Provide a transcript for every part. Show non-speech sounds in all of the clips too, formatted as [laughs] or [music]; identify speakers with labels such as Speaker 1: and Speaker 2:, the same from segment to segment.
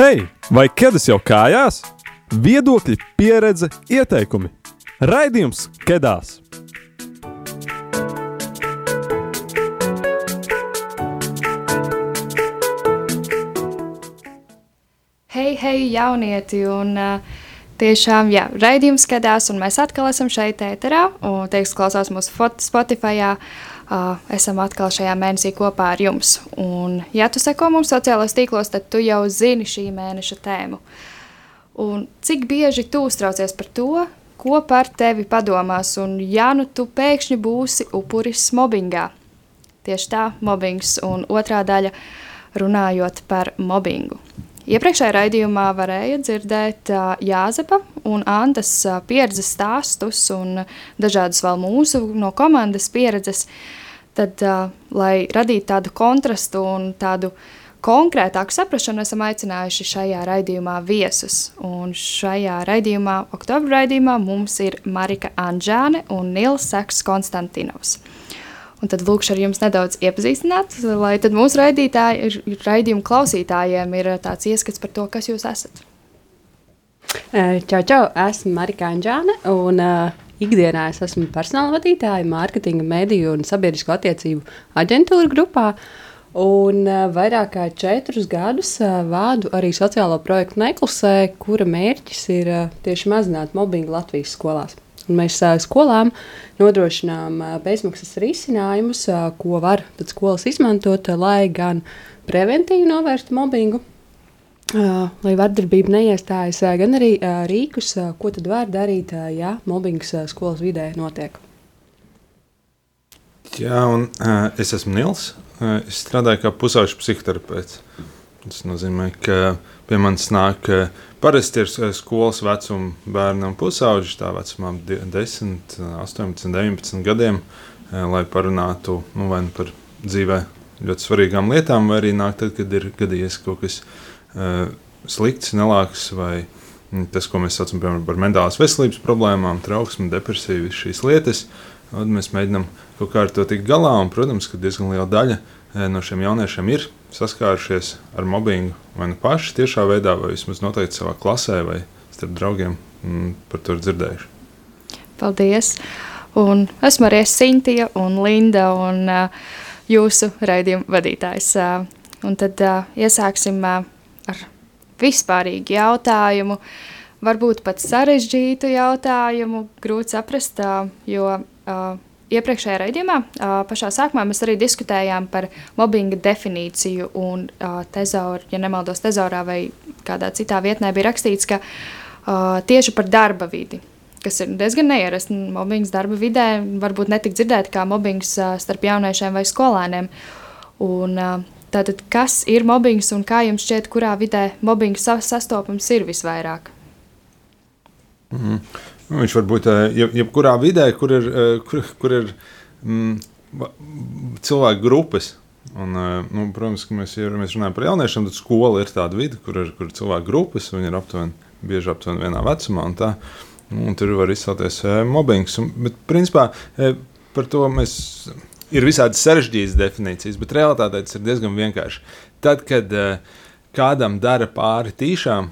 Speaker 1: Hei, vai ķēdes jau kājās? Viedokļi, pieredze, ieteikumi. Raidījums Kedās!
Speaker 2: Hei, hei, jaunieti! Un, uh, Tiešām, jā, raidījums skatās, un mēs atkal esam šeit, ēterā. Un, teiks, klausās mūsu Spotify. Uh, esam atkal šajā mēnesī kopā ar jums. Un, ja tu seko mums sociālajos tīklos, tad tu jau zini šī mēneša tēmu. Un cik bieži tu uztraucies par to, ko par tevi padomās, un ja nu tu pēkšņi būsi upuris mobbingā. Tieši tā, mobbings un otrā daļa runājot par mobbingu. Iepriekšējā raidījumā varēja dzirdēt Jāzepa un Antas pieredzes stāstus un dažādas vēl mūsu no komandas pieredzes, tad, lai radītu tādu kontrastu un tādu konkrētāku saprašanu, esam aicinājuši šajā raidījumā viesus. Un šajā raidījumā, oktobra raidījumā, mums ir Marika Anģāne un Nils Saks Konstantinovs. Un tad lūkšu ar jums nedaudz iepazīstināt, lai tad mūsu raidījuma klausītājiem ir tāds ieskats par to, kas jūs esat.
Speaker 3: Čau, čau! Esmu Marika Anģāne, un uh, ikdienā es esmu personāla vadītāja, mārketinga, mediju un sabiedrisko attiecību aģentūra grupā. Un uh, vairāk kā četrus gadus uh, vādu arī sociālo projektu Neklusē, kura mērķis ir uh, tieši mazināt mobbingu Latvijas skolās. Mēs skolām nodrošinām bezmaksas risinājumus, ko var skolas izmantot, lai gan preventīvi novērstu mobbingu, lai vardarbība neiestājas, gan arī rīkus, ko tad var darīt, ja mobbings skolas vidē notiek.
Speaker 4: Jā, un uh, es esmu Nils. Uh, es strādāju kā pusauģis psihoterapeits. Tas nozīmē, ka pie manis nāk uh, Parasti ir eh, skolas vecuma bērnam pusauģis, tā vecumā 10, 18, 19 gadiem, eh, lai parunātu nu, vai nu par dzīvē ļoti svarīgām lietām, vai arī nāk tad, kad ir gadījies kaut kas uh, slikts, nelāks vai mm, tas, ko mēs saucam piemēram, par mentālās veselības problēmām, trauksmi, depresiju, šīs lietas. Un mēs mēģinām kaut kā ar to tikt galā, un, protams, ka diezgan liela daļa no šiem jauniešiem ir saskārušies ar mobbingu vai nu paši tiešā veidā, vai vismaz noteikti savā klasē vai starp draugiem mm, par to dzirdējuši.
Speaker 2: Paldies! Un esmu arī Sintīna un Linda un uh, jūsu raidījuma vadītājs. Uh, un tad uh, iesāksim uh, ar vispārīgu jautājumu, varbūt pat sarežģītu jautājumu, grūti saprast, uh, jo uh, iepriekšējā raidījumā, pašā sākumā mēs arī diskutējām par mobbinga definīciju. Un tezaur, ja nemaldos, tezaurā vai kādā citā vietnē bija rakstīts, ka tieši par darba vidi. Kas ir diezgan neierasts. Mobbings darba vidē varbūt netik dzirdēts kā mobbings starp jauniešiem vai skolēniem. Un, tātad, kas ir mobbings un kā jums šķiet, kurā vidē mobbings sastopams ir visvairāk?
Speaker 4: Mm. Nu, viņš var būt jeb, jebkurā vidē, kur ir, kur, kur ir mm, cilvēku grupas. Un, nu, protams, ka mēs, ja mēs runājam par jauniešiem, tad skola ir tāda vide, kur ir, kur cilvēku grupas. Viņi ir aptuveni, bieži aptuveni vienā vecumā. Un tā, un tur var izcelties mobbings. Un, bet, principā, par to mēs ir visādi sarežģītas definīcijas, bet realitātē tas ir diezgan vienkārši. Tad, kad kādam dara pāri tīšām,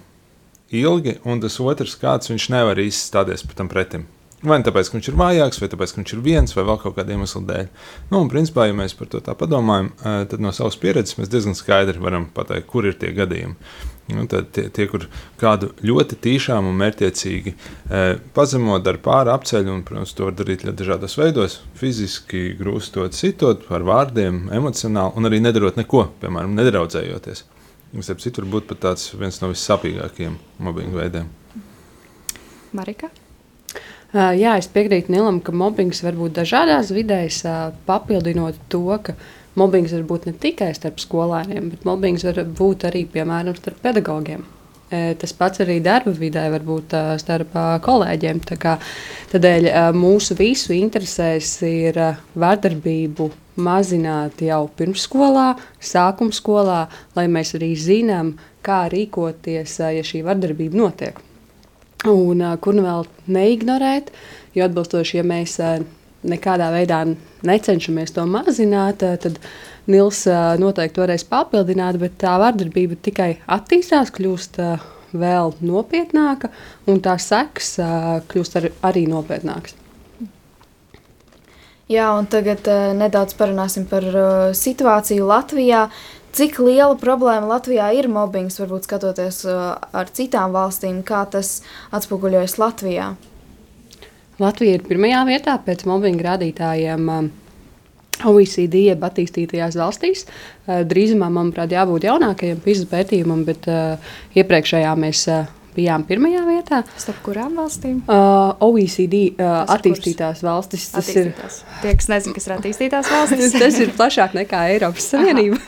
Speaker 4: ilgi, un tas otrs kāds viņš nevar izstāties tam pretim. Vai nu tāpēc, ka viņš ir vājāks, vai tāpēc, ka viņš ir viens, vai vēl kaut kāda iemesla dēļ. Nu, un, principā, ja mēs par to tā padomājam, tad no savas pieredzes mēs diezgan skaidri varam pateikt, kur ir tie gadījumi. Nu, tad tie, tie, kur kādu ļoti tīšām un mērķiecīgi e, pazemot, dara pāri apceļu, un, protams, to var darīt ļoti dažādos veidos, fiziski grūstot, citot, ar vārdiem, emocionāli, un arī nedarot neko, piemēram, nedraudzējoties. Starp citu, varbūt pat tāds viens no vissāpīgākajiem mobbinga veidiem.
Speaker 2: Marika?
Speaker 3: Uh, jā, es piekrītu Nilam, ka mobbings var būt dažādās vidēs, uh, papildinot to, ka mobbings var būt ne tikai starp skolēniem, bet mobbings var būt arī, piemēram, starp pedagogiem. Tas pats arī darba vidē var būt uh, starp kolēģiem. Tādēļ mūsu visu interesēs ir vardarbību mazināt jau pirmsskolā, sākuma skolā, lai mēs arī zinām, kā rīkoties, ja šī vardarbība notiek. Un kur nu vēl neignorēt, jo atbilstoši, ja mēs nekādā veidā necenšamies to mazināt, tad Nils noteikti varēs papildināt, bet tā vardarbība tikai attīstās, kļūst vēl nopietnāka, un tā seks kļūst ar, arī nopietnākas.
Speaker 5: Jā, un tagad uh, nedaudz parunāsim par uh, situāciju Latvijā. Cik liela problēma Latvijā ir mobbings, varbūt skatoties uh, ar citām valstīm, kā tas atspoguļojas Latvijā?
Speaker 3: Latvija ir pirmajā vietā pēc mobbinga rādītājiem. Um, OECD jeb attīstītajās valstīs. Uh, drīzumā, manuprāt, jābūt jaunākajam PISA pētījumam, bet uh, iepriekšējā mēs uh, bijām pirmajā vietā.
Speaker 2: Starp kurām valstīm?
Speaker 3: Uh, OECD uh, attīstītās valstis.
Speaker 2: Tas attīstītās. ir tie, kas nezina, kas ir attīstītās valstis. [laughs]
Speaker 3: tas ir plašāk nekā Eiropas Savienība.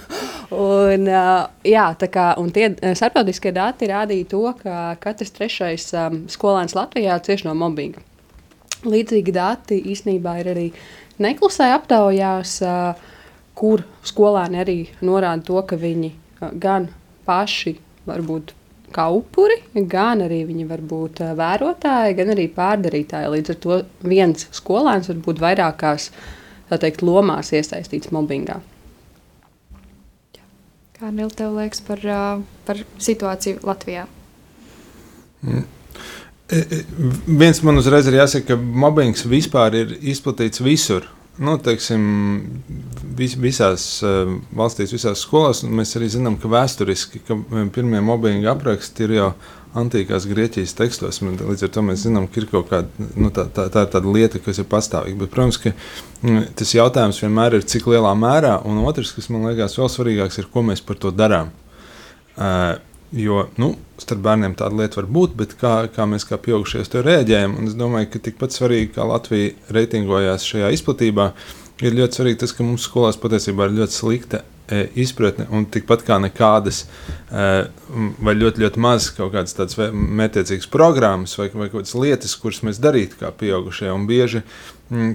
Speaker 3: [laughs] un, uh, jā, kā, un tie starptautiskie dati rādīja to, ka katrs trešais um, skolēns Latvijā cieš no mobbinga. Līdzīgi dati īstenībā ir arī neklusē aptaujās, uh, kur skolēni arī norāda to, ka viņi uh, gan paši varbūt kā upuri, gan arī viņi var būt eh, vērotāji, gan arī pārdarītāji. Līdz ar to viens skolēns var būt vairākās teikt, lomās iesaistīts mobbingā.
Speaker 2: Kā Nils, tev liekas par, eh, par situāciju Latvijā?
Speaker 4: Mm. Viens man uzreiz ir jāsaka, ka mobbings vispār ir izplatīts visur. Nu, teiksim, vis, visās uh, valstīs, visās skolās, mēs arī zinām, ka vēsturiski ka pirmie mobbinga apraksti ir jau antīkās Grieķijas tekstos. Līdz ar to mēs zinām, ka ir kaut kāda nu, tā, tā, tā ir lieta, kas ir pastāvīga. Bet, protams, ka mm, tas jautājums vienmēr ir, cik lielā mērā, un otrs, kas man liekas vēl svarīgāks, ir, ko mēs par to darām. Uh, Jo nu, starp bērniem tāda lieta var būt, bet kā, kā mēs kā pieaugušie to reaģējam, un es domāju, ka tikpat svarīgi, kā Latvija reitingojās šajā izplatībā, ir ļoti svarīgi tas, ka mums skolās patiesībā ir ļoti slikta e, izpratne un tikpat kā nekādas, e, vai ļoti, ļoti maz kaut kādas tādas mērķiecīgas programmas vai, vai kaut kādas lietas, kuras mēs darītu kā pieaugušie. Un bieži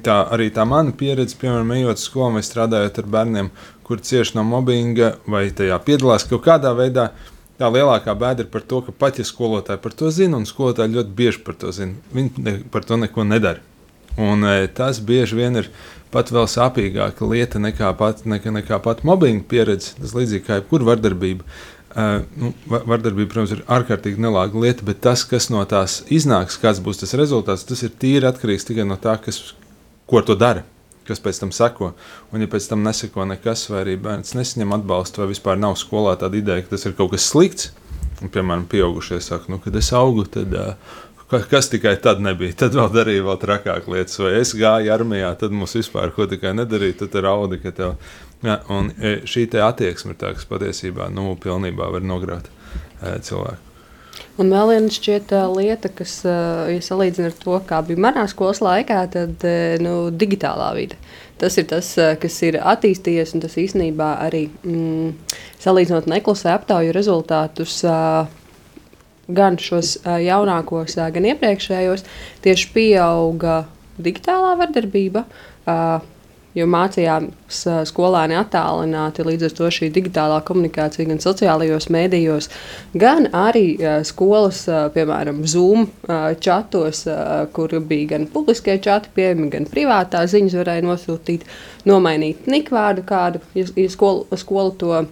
Speaker 4: tā arī tā mana pieredze, piemēram, ejot uz skolu vai strādājot ar bērniem, kur cieši no mobbinga vai tajā piedalās kaut kādā veidā Tā lielākā bēda ir par to, ka pat ja skolotāji par to zina, un skolotāji ļoti bieži par to zina, viņi ne, par to neko nedara. Un, e, tas bieži vien ir pat vēl sāpīgāka lieta nekā pat, nekā, nekā pat mobbinga pieredze. Tas līdzīgi kā jebkura vardarbība. Uh, nu, vardarbība, protams, ir ārkārtīgi nelāga lieta, bet tas, kas no tās iznāks, kāds būs tas rezultāts, tas ir tīri atkarīgs tikai no tā, kas, ko to dara kas pēc tam seko. Un, ja pēc tam neseko nekas, vai arī bērns nesaņem atbalstu, vai vispār nav skolā tāda ideja, ka tas ir kaut kas slikts, un, piemēram, pieaugušie saka, nu, kad es augu, tad. Kas tikai tad nebija? Tad vēl darīja vēl trakāk lietas, vai es gāju armijā, tad mums vispār ko tikai nedarīja. Tad raudi, ka tev. Ja, un šī attieksme ir tā, kas patiesībā nu, pilnībā var nogrāt e, cilvēku.
Speaker 3: Un vēl viena šķiet, lieta, kas, ja salīdzina ar to, kā bija manā skolas laikā, tad nu, digitālā vide. Tas ir tas, kas ir attīstījies, un tas īstenībā arī mm, salīdzinot neklusē aptauju rezultātus. Gan šos jaunākos, gan iepriekšējos, tieši pieauga digitālā vardarbība. Jo mācījās skolēni attālināti. Līdz ar to šī digitālā komunikācija gan sociālajos mēdījos, gan arī skolas, piemēram, Zoom čatos, kur bija gan publiskie čati pieejami, gan privātā ziņas varēja nosūtīt, nomainīt nikvārdu kādu, ja skola, skola to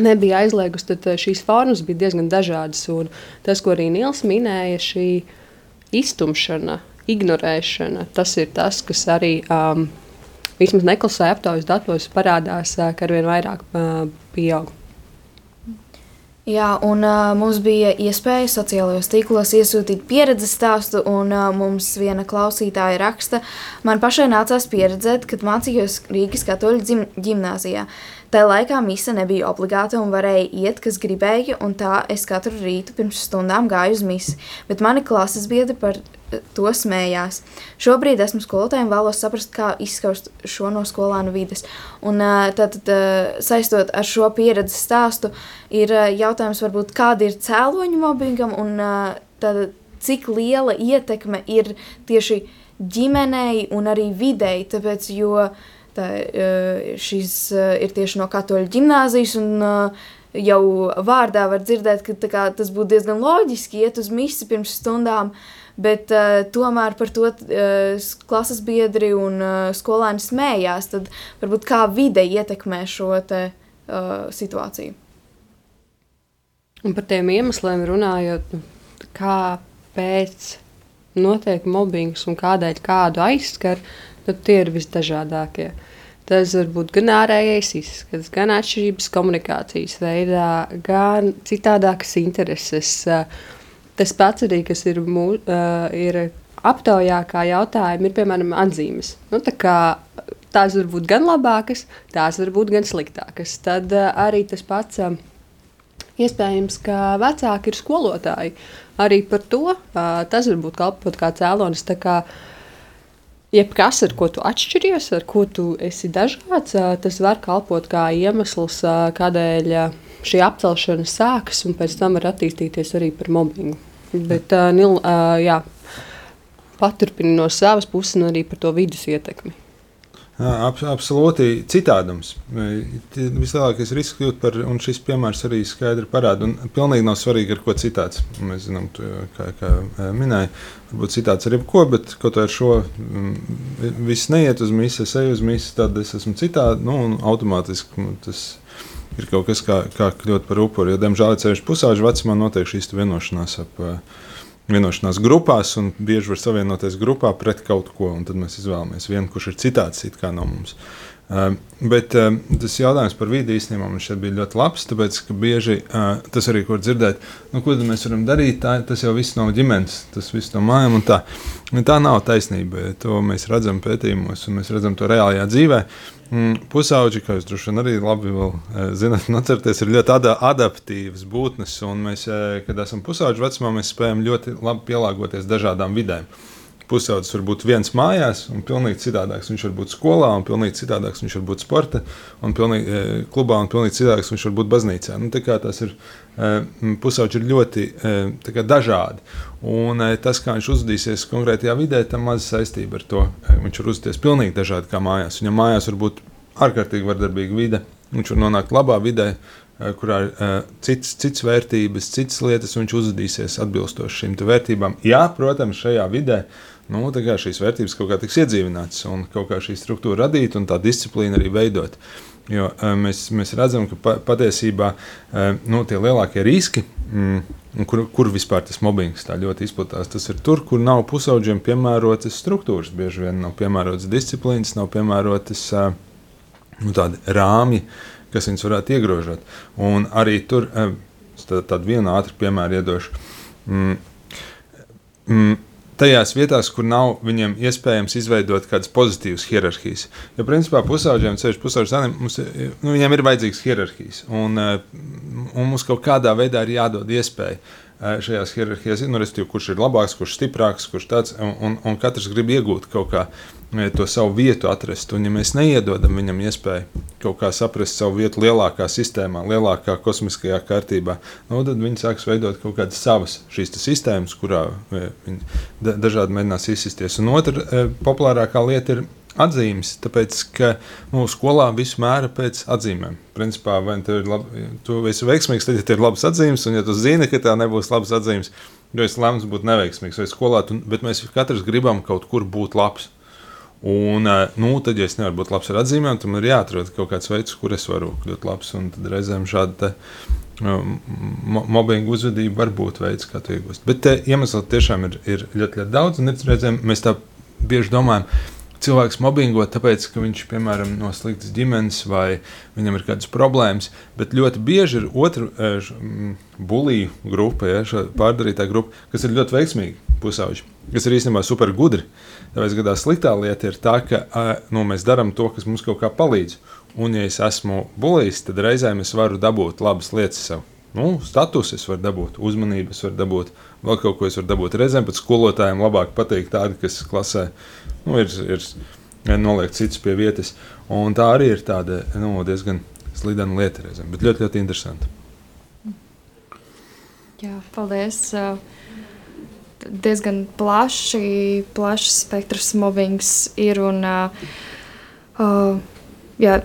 Speaker 3: nebija aizliegusi, tad šīs formas bija diezgan dažādas. Un tas, ko arī Nils minēja, šī iztumšana, ignorēšana, tas ir tas, kas arī um, vismaz neklasē aptaujas datos parādās, ka arvien vairāk pieaug.
Speaker 5: Jā, un uh, mums bija iespēja sociālajos tīklos iesūtīt pieredzes stāstu, un uh, mums viena klausītāja raksta, man pašai nācās pieredzēt, kad mācījos Rīgas katoļu ģim ģimnāzijā. Tajā laikā mise nebija obligāta un varēja iet, kas gribēja, un tā es katru rītu pirms stundām gāju uz misi. Bet mani klases biedri par eh, to smējās. Šobrīd esmu skolotājiem vēlos saprast, kā izskaust šo no skolānu vides. Un tātad saistot ar šo pieredzes stāstu, ir jautājums varbūt, kāda ir cēloņa mobbingam un tātad, cik liela ietekme ir tieši ģimenei un arī videi, tāpēc, jo uh, Tā, šis ir tieši no katoļu ģimnāzijas, un jau vārdā var dzirdēt, ka kā, tas būtu diezgan loģiski iet uz misi pirms stundām, bet uh, tomēr par to uh, klases biedri un uh, skolēni smējās. Tad varbūt kā vide ietekmē šo te, uh, situāciju.
Speaker 3: Un par tiem iemesliem runājot, kāpēc notiek mobbings un kādēļ kādu aizskar, tad tie ir visdažādākie. Tas var būt gan ārējais izskats, gan atšķirības komunikācijas veidā, gan citādākas intereses. Tas pats arī, kas ir, mū, ir aptaujā kā jautājumi, ir piemēram atzīmes. Nu, tā kā, tās var būt gan labākas, tās var būt gan sliktākas. Tad arī tas pats Iespējams, ka vecāki ir skolotāji. Arī par to tas var būt kalpot kā cēlonis. Kā jebkas, ar ko tu atšķiries, ar ko tu esi dažāds, tas var kalpot kā iemesls, kādēļ šī apcelšana sākas un pēc tam var attīstīties arī par mobbingu. Bet, Nil, jā, paturpini no savas puses un arī par to vidus ietekmi.
Speaker 4: Ab, absolūti citādums. Vislielākais risks kļūt par, un šis piemērs arī skaidri parāda, un pilnīgi nav svarīgi, ar ko citāts. Mēs zinām, tu, kā, kā minēja, varbūt citāts ar jebko, bet kaut ar šo viss neiet uz misiju, es eju uz misiju, tad es esmu citādi, nu, un automātiski nu, tas ir kaut kas, kā, kā kļūt par upuri. Jo, diemžēl, ceļš pusauģu vecumā notiek šīs vienošanās ap uh, vienošanās grupās, un bieži var savienoties grupā pret kaut ko. Tad mēs izvēlamies vienu, kurš ir citāds, no mums. Uh, bet uh, tas jautājums par vidi īstenībā man šeit bija ļoti labs, tāpēc, ka bieži uh, tas arī, ko dzirdēt, nu, ko mēs varam darīt, tā, tas jau viss nav ģimenes, tas viss no mājām, un tā, tā nav taisnība. To mēs redzam pētījumos, un mēs redzam to reālajā dzīvē. Mm, pusauģi, kā jūs droši vien arī labi vēl, e, zināt, un atcerieties, ir ļoti ada, adaptīvas būtnes. Mēs, e, kad esam pusauģi vecumā, mēs spējam ļoti labi pielāgoties dažādām vidēm. Pusaudzis var būt viens mājās, un pilnīgi citādāks viņš var būt skolā, un pilnīgi citādāks viņš var būt sporta un pilnīgi, e, klubā, un pilnīgi citādāks viņš var būt baznīcā. Nu, tas ir pusauģi ir ļoti kā, dažādi. Un tas, kā viņš uzvedīsies konkrētajā vidē, tam maz saistība ar to. Viņš var uzvedīties pilnīgi dažādi kā mājās. Viņam mājās var būt ārkārtīgi vardarbīga vide, viņš var nonākt labā vidē, kurā ir uh, cits, cits vērtības, citas lietas, un viņš uzvedīsies atbilstoši šīm vērtībām. Jā, protams, šajā vidē nu, šīs vērtības kaut kā tiks iedzīvinātas un kaut kā šī struktūra radīta un tā disciplīna arī veidot. Jo uh, mēs, mēs redzam, ka pa, patiesībā uh, nu, tie lielākie riski. Mm, Kur, kur vispār tas mobbings tā ļoti izplatās? Tas ir tur, kur nav pusauģiem piemērotas struktūras. Bieži vien nav piemērotas disciplīnas, nav piemērotas uh, nu, rāmji, kas viņus varētu iegrožot. Un arī tur tādu vienu ātru piemēru iedošu. Mm, mm, tajās vietās, kur nav viņiem iespējams izveidot kādas pozitīvas hierarhijas. Jo, principā, pusauģiem, ceļš pusauģiem, zaniem, mums, nu, viņiem ir vajadzīgas hierarhijas, un, eh, un mums kaut kādā veidā ir jādod iespēja šajās hierarhijās, nu, kurš ir labāks, kurš stiprāks, kurš tāds, un, un, un katrs grib iegūt kaut kā to savu vietu atrast. Un, ja mēs neiedodam viņam iespēju kaut kā saprast savu vietu lielākā sistēmā, lielākā kosmiskajā kārtībā, nu, tad viņi sāks veidot kaut kādas savas šīs sistēmas, kurā viņi dažādi mēģinās izsisties. Un otra populārākā lieta ir atzīmes, tāpēc ka nu, skolā visu mēra pēc atzīmēm. Principā, vai tu, labi, tu esi veiksmīgs, tad ja ir labas atzīmes, un ja tu zini, ka tev nebūs labas atzīmes, jo es lēmu būt neveiksmīgs vai skolā, tu, bet mēs katrs gribam kaut kur būt labs. Un, eh, nu, tad, ja es nevaru būt labs ar atzīmēm, tad man ir jāatrod kaut kāds veids, kur es varu kļūt labs. Un tad reizēm šāda um, mobbinga uzvedība var būt veids, kā to iegūst. Bet iemesli tiešām ir, ir ļoti, ļoti daudz. Un reizēm mēs tā bieži domājam, cilvēks mobbingo tāpēc, ka viņš, piemēram, no sliktas ģimenes vai viņam ir kādas problēmas. Bet ļoti bieži ir otra eh, bulīju grupa, ja, pārdarītā grupa, kas ir ļoti veiksmīga pusauģi, kas ir īstenībā super gudri. Tāpēc gadās sliktā lieta ir tā, ka nu, mēs darām to, kas mums kaut kā palīdz. Un, ja es esmu buļbuļs, tad reizēm es varu dabūt labas lietas sev. Nu, status es varu dabūt, uzmanību es varu dabūt, vēl kaut ko es varu dabūt. Reizēm pat skolotājiem labāk patīk tādi, kas klasē nu, ir, ir noliek citus pie vietas. Un tā arī ir tāda nu, diezgan slidena lieta reizēm, bet ļoti, ļoti interesanti.
Speaker 2: Jā, paldies. Diezgan plaši, plašs spektrs mobbings ir. Un, uh, jā,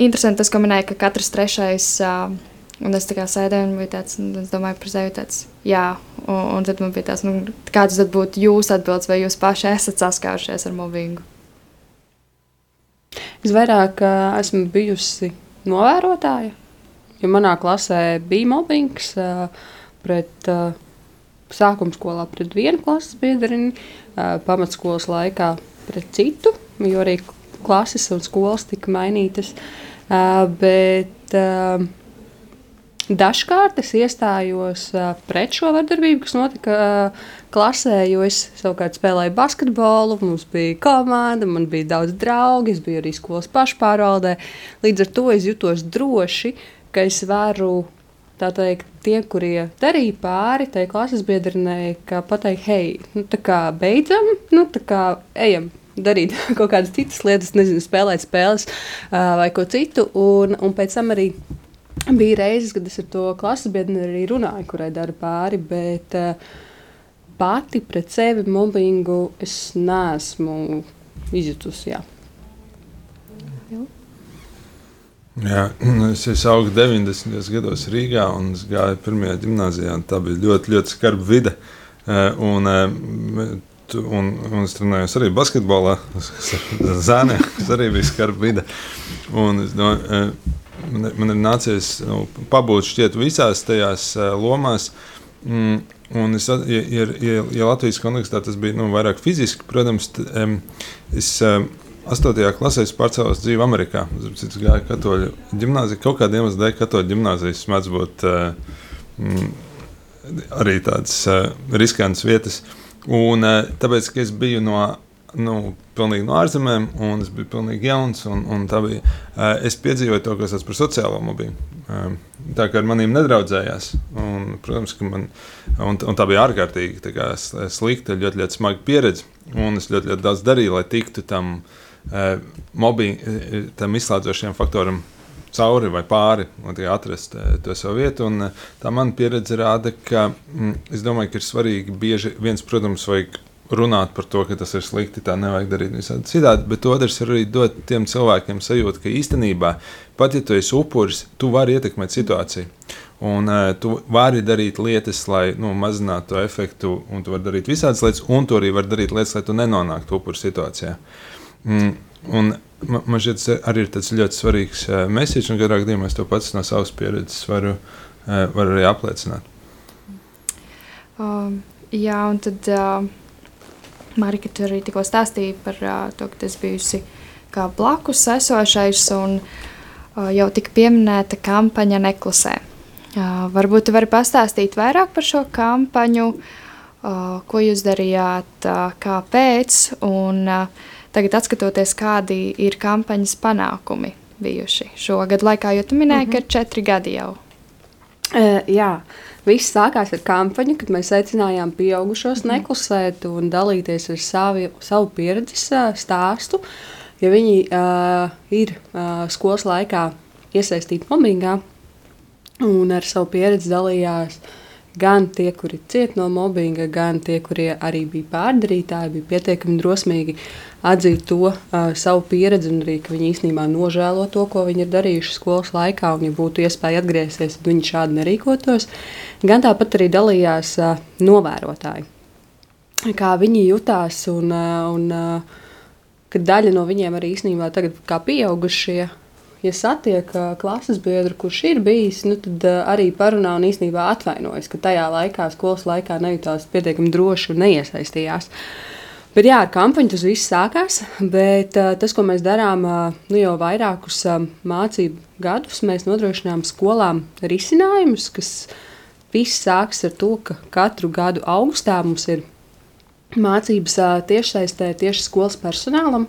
Speaker 2: interesanti tas, ko minēja, ka katrs trešais. Uh, Un es tā kā sēdēju un biju tāds, un es domāju par sevi tāds, jā, Un, un tad man bija tas, nu, kāds tad būtu jūsu atbildes, vai jūs paši esat saskārušies ar mobbingu?
Speaker 3: Es vairāk uh, esmu bijusi novērotāja, jo manā klasē bija mobbings uh, pret uh, sākuma skolā pret vienu klases biedrini, uh, pamatskolas laikā pret citu, jo arī klases un skolas tika mainītas. Uh, bet, uh, Dažkārt es iestājos pret šo vardarbību, kas notika klasē, jo es savukārt spēlēju basketbolu, mums bija komanda, man bija daudz draugu, es biju arī skolas pašpārvaldē. Līdz ar to es jutos droši, ka es varu teikt, tie, kurie darīja pāri tai klases biedrinei, ka pateikt, hei, nu, tā kā beidzam, nu, tā kā ejam. Darīt [laughs] kaut kādas citas lietas, nezinu, spēlēt spēles uh, vai ko citu. Un, un pēc tam arī bija reizes, kad es ar to klases biedru arī runāju, kurai dara pāri. Bet uh, pati pret sevi mobbingu es neesmu izjutusi. Jā.
Speaker 4: Jā, es, es augu 90. gados Rīgā un gāju pirmajā gimnājā. Tā bija ļoti, ļoti skarba vide. Un, un, un es trenējos arī basketbolā. [laughs] Zēnē, kas arī bija skarba vide. Un, no, man, man ir nācies nu, pabūt šķiet visās tajās lomās. Mm, un es, ja, ja, ja, ja Latvijas kontekstā tas bija nu, vairāk fiziski, protams, t, um, es. Um, 8. klasē pārcēlos dzīvi Amerikā. Es gāju katoļu gimnāziju. Kaut kādiem iemesliem dēļ katoļu gimnāzijas mēdz būt uh, arī tādas uh, riskantas vietas. Un, uh, tāpēc, ka es biju no, nu, pilnīgi no ārzemēm, un es biju pilnīgi jauns, un, un bija, uh, es piedzīvoju to, kas sauc par sociālo mobbingu. Uh, tā kā ar maniem nedraudzējās. Un, protams, man un, un tā bija ārkārtīgi tā slikta, ļoti, ļoti smaga pieredze. Un es ļoti, ļoti daudz darīju, lai tiktu tam Eh, mobbing, eh, tam izslēdzošiem faktoram cauri vai pāri, lai atrastu eh, to savu vietu. Un, tā mana pieredze rāda, ka mm, es domāju, ka ir svarīgi bieži viens, protams, vajag runāt par to, ka tas ir slikti, tā nevajag darīt visādi citādi, bet otrs ir arī dot tiem cilvēkiem sajūtu, ka īstenībā, pat ja tu esi upuris, tu vari ietekmēt situāciju. Un uh, tu vari darīt lietas, lai nu, mazinātu to efektu, un tu vari darīt visādas lietas, un tu arī vari darīt lietas, lai tu nenonāktu upuru situācijā. Mm, un man, šķiet, tas arī ir ļoti svarīgs uh, mēsīčs, un katrā gadījumā es to pats no savas pieredzes varu, uh, varu arī apliecināt.
Speaker 2: Um, jā, un tad uh, Marika tur arī tikko stāstīja par uh, to, ka tas bijusi kā blakus esošais un uh, jau tika pieminēta kampaņa Neklusē. Uh, varbūt tu vari pastāstīt vairāk par šo kampaņu, uh, ko jūs darījāt, uh, kāpēc, un uh, Tagad, skatoties, kādi ir kampaņas panākumi bijuši šogad laikā, jo tu minēji, mm -hmm. ka ir četri gadi jau.
Speaker 3: Uh, jā, viss sākās ar kampaņu, kad mēs aicinājām pieaugušos mm neklusēt un dalīties ar savi, savu pieredzes uh, stāstu. Ja viņi uh, ir uh, skolas laikā iesaistīti mobbingā un ar savu pieredzi dalījās gan tie, kuri ciet no mobbinga, gan tie, kurie arī bija pārdarītāji, bija pietiekami drosmīgi atzīt to uh, savu pieredzi un arī, ka viņi īstenībā nožēlo to, ko viņi ir darījuši skolas laikā, un, ja būtu iespēja atgriezties, tad viņi šādi nerīkotos. Gan tāpat arī dalījās uh, novērotāji, kā viņi jutās, un, uh, un uh, ka daļa no viņiem arī īstenībā tagad kā pieaugušie. Ja satiek klases biedru, kurš ir bijis, nu, tad arī parunā un īstenībā atvainojas, ka tajā laikā, skolas laikā, nejūtās pietiekami droši un neiesaistījās. Bet jā, ar kampaņu tas viss sākās. Bet uh, tas, ko mēs darām uh, nu, jau vairākus uh, mācību gadus, mēs nodrošinām skolām risinājumus, kas viss sākas ar to, ka katru gadu augustā mums ir mācības tiešsaistē tieši skolas personālam.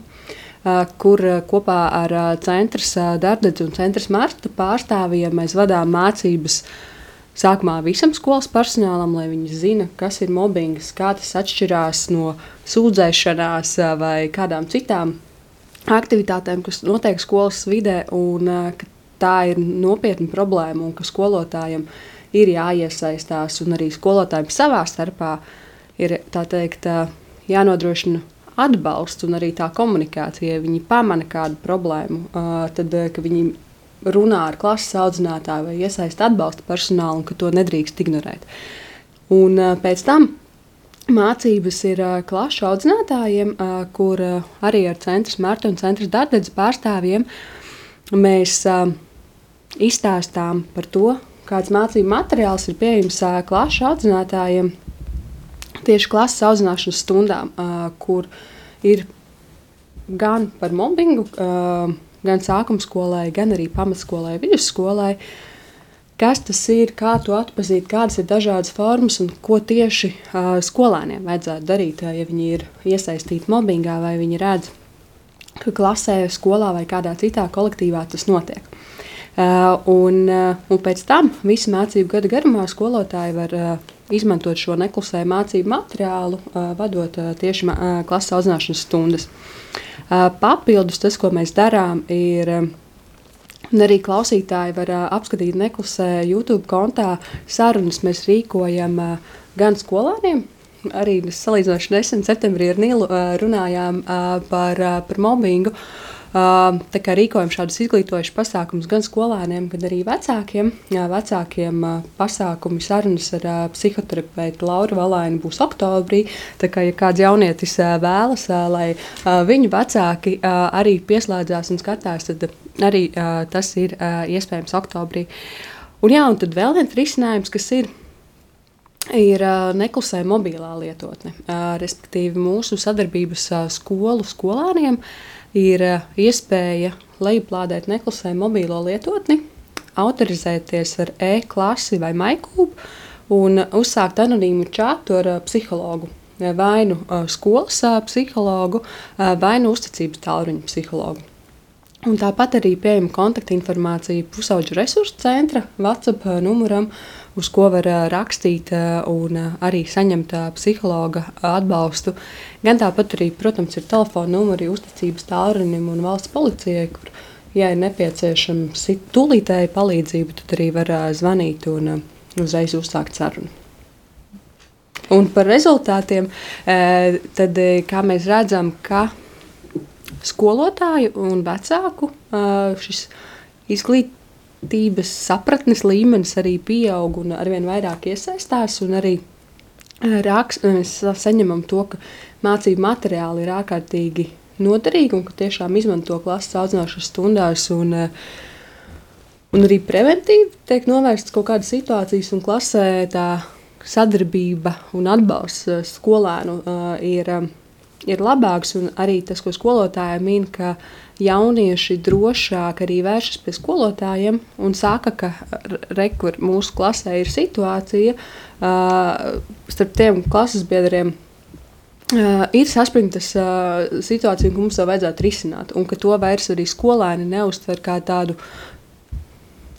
Speaker 3: Uh, kur uh, kopā ar centra uh, darbdevējiem un centra marta pārstāvjiem mēs vadām mācības Sākumā visam skolas personālam, lai viņi zina, kas ir mobbings, kā tas atšķirās no sūdzēšanās vai kādām citām aktivitātēm, kas notiek skolas vidē, un ka tā ir nopietna problēma un ka skolotājiem ir jāiesaistās un arī skolotājiem savā starpā ir teikt, jānodrošina atbalsts un arī tā komunikācija. Ja viņi pamana kādu problēmu, tad viņi runā ar klases audzinātāju vai iesaista atbalsta personālu un ka to nedrīkst ignorēt. Un pēc tam mācības ir klašu audzinātājiem, kur arī ar centra smārta un centra darbības pārstāvjiem mēs izstāstām par to, kāds mācību materiāls ir pieejams klašu audzinātājiem tieši klases audzināšanas stundām, kur ir gan par mobbingu, gan sākuma skolai, gan arī pamatskolai, vidusskolai. Kas tas ir, kā to atpazīt, kādas ir dažādas formas un ko tieši uh, skolēniem vajadzētu darīt, ja viņi ir iesaistīti mobbingā vai viņi redz, ka klasē, skolā vai kādā citā kolektīvā tas notiek. Uh, un, uh, un pēc tam visu mācību gada garumā skolotāji var uh, izmantot šo neklusēju mācību materiālu, vadot tieši klases audzināšanas stundas. Papildus tas, ko mēs darām, ir. Un arī klausītāji var apskatīt neklusē YouTube kontā sarunas. Mēs rīkojam gan skolēniem, arī salīdzinoši nesen, septembrī ar Nilu runājām par, par mobbingu. Uh, kā rīkojam šādus izglītojušus pasākumus gan skolēniem, gan arī vecākiem. Vecākiem pasākumi sarunas ar psihoterapeitu Lauru Valaini būs oktobrī. Tā kā ja kāds jaunietis vēlas, lai viņu vecāki arī pieslēdzās un skatās, tad arī tas ir iespējams oktobrī. Un, jā, un tad vēl viens risinājums, kas ir ir neklusē mobilā lietotne. Respektīvi, mūsu sadarbības skolu skolāniem ir eh, iespēja lejuplādēt neklusē mobilo lietotni, autorizēties ar e-klasi vai maikūbu un uzsākt anonīmu čatu ar eh, psihologu. Vai nu eh, skolas psihologu, vai nu uzticības tālruņa psihologu. Un tāpat arī pieejama kontaktinformācija pusauģu resursu centra WhatsApp numuram, uz ko var rakstīt un arī saņemt psihologa atbalstu. Gan tāpat arī, protams, ir telefona numuri uzticības tālrunim un valsts policijai, kur, ja ir nepieciešama tūlītēja palīdzība, tad arī var zvanīt un uzreiz uzsākt sarunu. Un par rezultātiem, tad, kā mēs redzam, ka skolotāju un vecāku šis izglītības sapratnes līmenis arī pieaug un arvien vairāk iesaistās. Arī rakst, mēs saņemam to, ka mācību materiāli ir ārkārtīgi noderīgi un ka tiešām izmanto klases audzināšanas stundās. Un, un arī preventīvi tiek novērstas kaut kādas situācijas, un klasē tā sadarbība un atbalsts skolēnu ir. Ir labāks. Arī tas, ko skolotāji min, ka jaunieši drošāk arī vēršas pie skolotājiem un saka, ka rekur mūsu klasē ir situācija uh, starp tiem klases biedriem. Uh, ir saspringta uh, situācija, ka mums to vajadzētu risināt, un ka to vairs arī skolēni neuztver kā tādu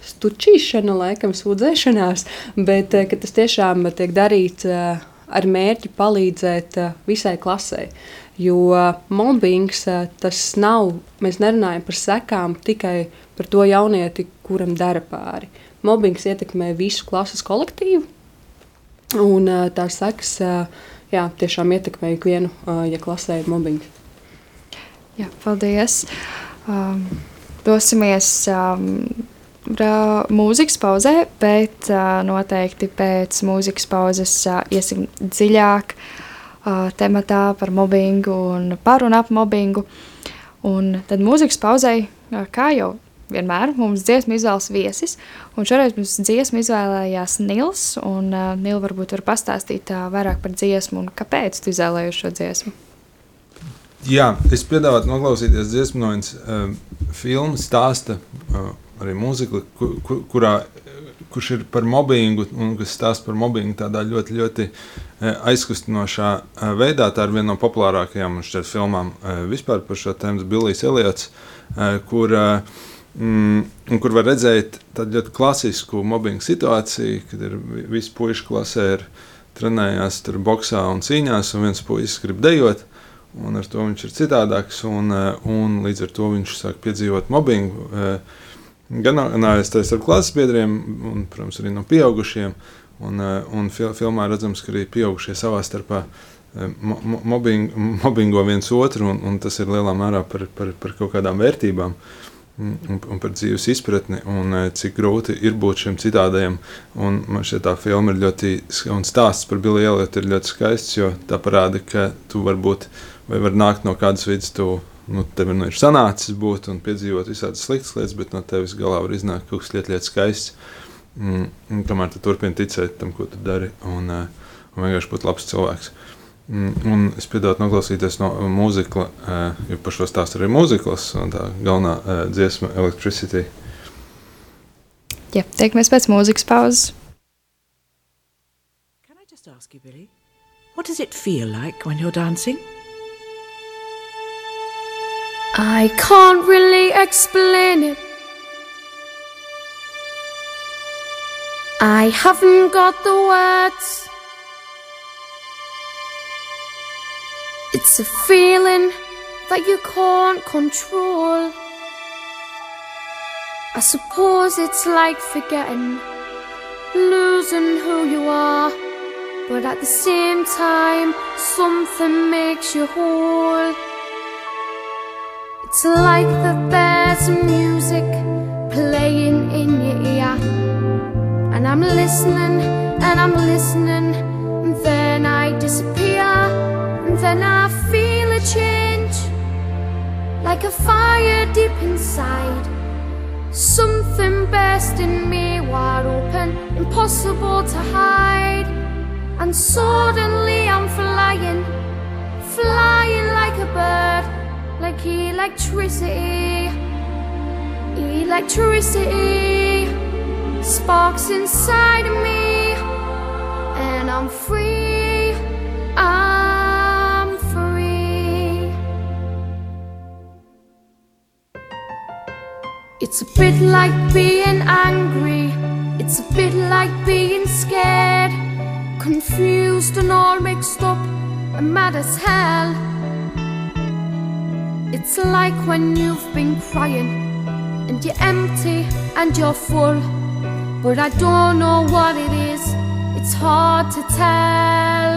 Speaker 3: stučīšanu, laikam, sūdzēšanās, bet uh, tas tiešām tiek darīts uh, ar mērķi palīdzēt uh, visai klasē. Jo mobbings uh, tas nav, mēs nerunājam par sekām tikai par to jaunieti, kuram dara pāri. Mobbings ietekmē visu klases kolektīvu, un uh, tās sekas jā, tiešām ietekmē ikvienu, ja klasē ir mobbings.
Speaker 2: Jā, paldies! Um, dosimies um, mūzikas pauzē, bet uh, noteikti pēc mūzikas pauzes uh, iesim dziļāk uh, tematā par mobbingu un par un ap mobbingu. Un tad mūzikas pauzē, uh, kā jau vienmēr, mums dziesmu izvēles viesis, un šoreiz mums dziesmu izvēlējās Nils, un uh, Nil varbūt var pastāstīt uh, vairāk par dziesmu un kāpēc tu izvēlējies šo dziesmu.
Speaker 4: Jā, es piedāvātu noklausīties dziesmu no vienas uh, filmas stāsta uh, arī mūzikli, kur, kur, kurā, kurš ir par mobbingu un kas stāsta par mobbingu tādā ļoti, ļoti e, aizkustinošā e, veidā. Tā ir viena no populārākajām šķiet, filmām e, vispār par šo tēmu. Bilijs Eliots, kur, mm, kur var redzēt tādu ļoti klasisku mobbingu situāciju, kad ir visi puiši klasē ir trenējās tur boxā un cīņās, un viens puisis grib dejot. Un ar to viņš ir citādāks, un, un līdz ar to viņš sāk piedzīvot mobbingu. Uh, Gan analizēties ar klases biedriem, un, protams, arī no pieaugušiem. Un, eh, un fil filmā redzams, ka arī pieaugušie savā starpā eh, mo mobbing, mobbingo viens otru, un, un tas ir lielā mērā par, par, par kaut kādām vērtībām. un, un par dzīves izpratni, un cik grūti ir būt šim citādajam. Un man šķiet, tā filma ir ļoti, un stāsts par Billy Elliot ir ļoti skaists, jo tā parāda, ka tu vari būt, vai var nākt no kādas vidas, tu, nu, tev nu, ir sanācis būt un piedzīvot visādas sliktas lietas, bet no tevis galā var iznākt kaut kas ļoti, skaists. Mm, un tomēr tu turpini ticēt tam, ko tu dari, un, un vienkārši būt labs cilvēks. Mm, un es piedodu noklausīties no mūzikla, jo par šo stāstu arī mūzikls, un tā galvenā dziesma Electricity.
Speaker 2: Jā, tiekamies pēc mūzikas pauzes.
Speaker 6: Can I just ask you, Billy, what does it feel like when you're dancing?
Speaker 7: I can't really explain it. I haven't got the words. It's a feeling that you can't control. I suppose it's like forgetting, losing who you are, but at the same time, something makes you whole. It's like that there's music playing in your ear, and I'm listening and I'm listening, and then I disappear, and then I feel a change like a fire deep inside. Something burst in me wide open, impossible to hide. And suddenly I'm flying, flying like a bird, like electricity. Electricity sparks inside of me, and I'm free. I'm free. It's a bit like being angry, it's a bit like being scared, confused and all mixed up, and mad as hell. It's like when you've been crying and you're empty and you're full, but I don't know what it is, it's hard to tell.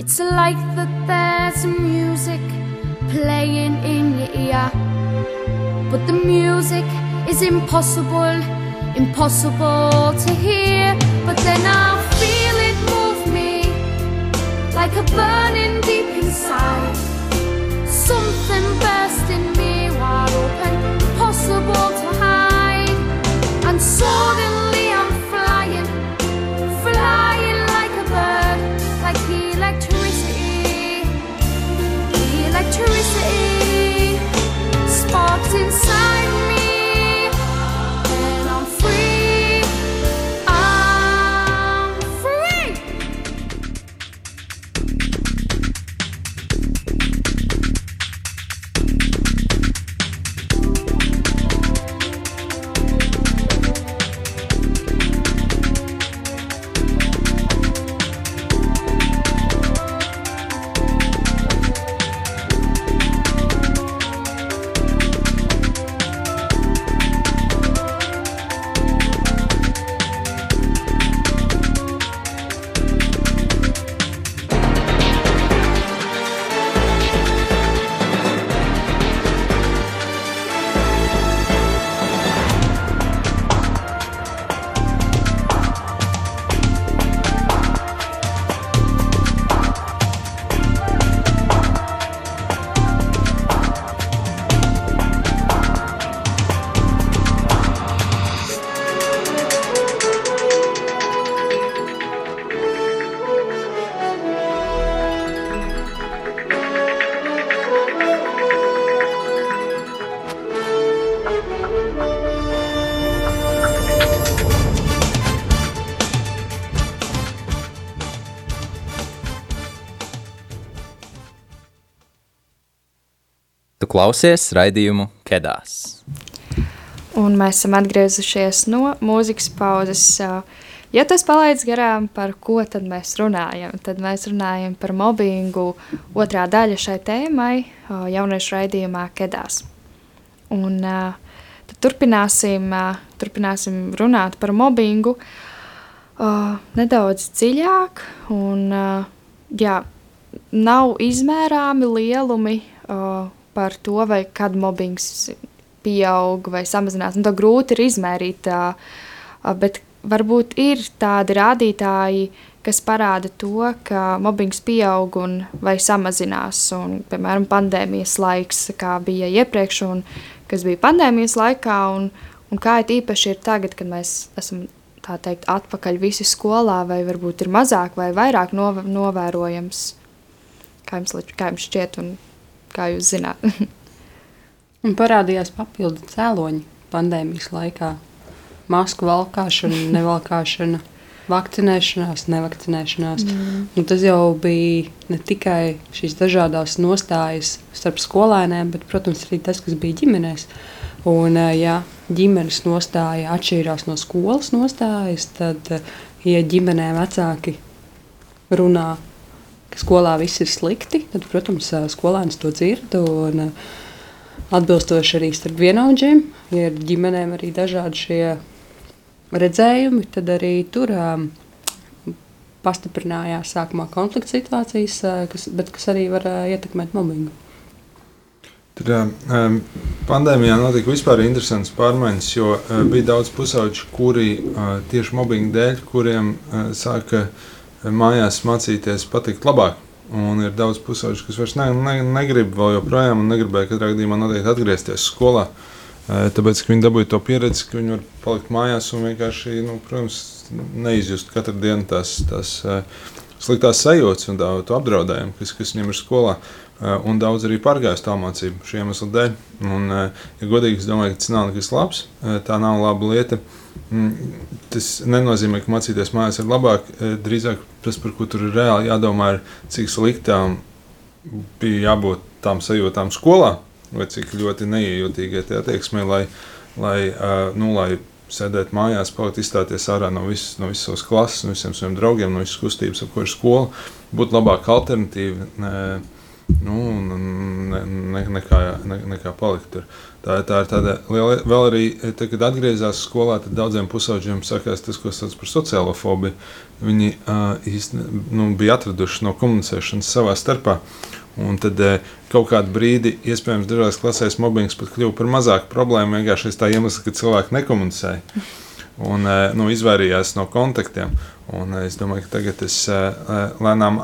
Speaker 7: It's like that there's music playing in your ear. But the music is impossible, impossible to hear. But then I feel it move me like a burning deep inside. Electricity. Electricity sparks inside
Speaker 8: klausies raidījumu Kedās.
Speaker 2: Un mēs esam atgriezušies no mūzikas pauzes. Ja tas palaidis garām, par ko tad mēs runājam? Tad mēs runājam par mobbingu. Otrā daļa šai tēmai jauniešu raidījumā Kedās. Un tad turpināsim, turpināsim runāt par mobbingu nedaudz dziļāk. Un, jā, nav izmērāmi lielumi par to, vai kad mobbings pieaug vai samazinās. To grūti ir izmērīt, bet varbūt ir tādi rādītāji, kas parāda to, ka mobbings pieaug un vai samazinās. Un, piemēram, pandēmijas laiks, kā bija iepriekš, un kas bija pandēmijas laikā, un, un kā ir īpaši ir tagad, kad mēs esam tā teikt, atpakaļ visi skolā, vai varbūt ir mazāk vai vairāk nov novērojams. Kā jums, kā jums šķiet, un kā jūs zināt? [laughs]
Speaker 3: un parādījās papildu cēloņi pandēmijas laikā. Masku valkāšana, [laughs] nevalkāšana, vakcinēšanās, nevakcinēšanās. Mm. Un tas jau bija ne tikai šīs dažādas nostājas starp skolēniem, bet, protams, arī tas, kas bija ģimenēs. Un, ja ģimenes nostāja atšķīrās no skolas nostājas, tad, ja ģimenē vecāki runā, ka skolā viss ir slikti, tad, protams, skolēns to dzird. Un, atbilstoši arī starp vienaudžiem, ja ir ģimenēm arī dažādi šie redzējumi, tad arī tur um, pastiprinājās sākumā konflikta situācijas, uh, kas, bet kas arī var uh, ietekmēt mobbingu.
Speaker 4: Tad, um, pandēmijā notika vispār interesants pārmaiņas, jo uh, bija daudz pusauģu, kuri uh, tieši mobbinga dēļ, kuriem uh, sāka mājās mācīties patikt labāk. Un ir daudz pusauģu, kas vairs ne, ne, negrib vēl joprojām un negribēja katrā gadījumā noteikti atgriezties skolā. Uh, Tāpēc viņi dabūja to pieredzi, ka viņi var palikt mājās un vienkārši, nu, protams, neizjust katru dienu tās, tās sliktās sajūtas un to apdraudējumu, kas, kas viņiem ir skolā. Un daudz arī pārgājis tā mācību šī iemesla dēļ. Un, ja godīgi, es domāju, ka tas nav nekas labs. Tā nav laba lieta. Mm, tas nenozīmē, ka mācīties mājās ir labāk. Drīzāk tas, par ko tur ir reāli jādomā, ir, cik sliktām bija jābūt tām sajūtām skolā vai cik ļoti neiejūtīgai tie attieksmē, lai, lai, nu, lai sēdēt mājās, palikt izstāties ārā no, vis, no visas savas klases, no visiem saviem draugiem, no visas kustības, ap ir skola, būtu labāka alternatīva. Ne, nu, ne, ne, nekā, ne, nekā palikt tur. Tā, tā ir tāda liela, vēl arī, te, kad atgriezās skolā, tad daudziem pusauģiem sakās tas, ko sauc par sociālo fobiju. Viņi uh, īsti, nu, bija atraduši no komunicēšanas savā starpā. Un tad eh, kaut kādu brīdi, iespējams, dažās klasēs mobbings pat kļuva par mazāku problēmu. Vienkārši tā iemesla, ka cilvēki nekomunicēja un eh, nu, izvairījās no kontaktiem. Un eh, es domāju, ka tagad tas lēnām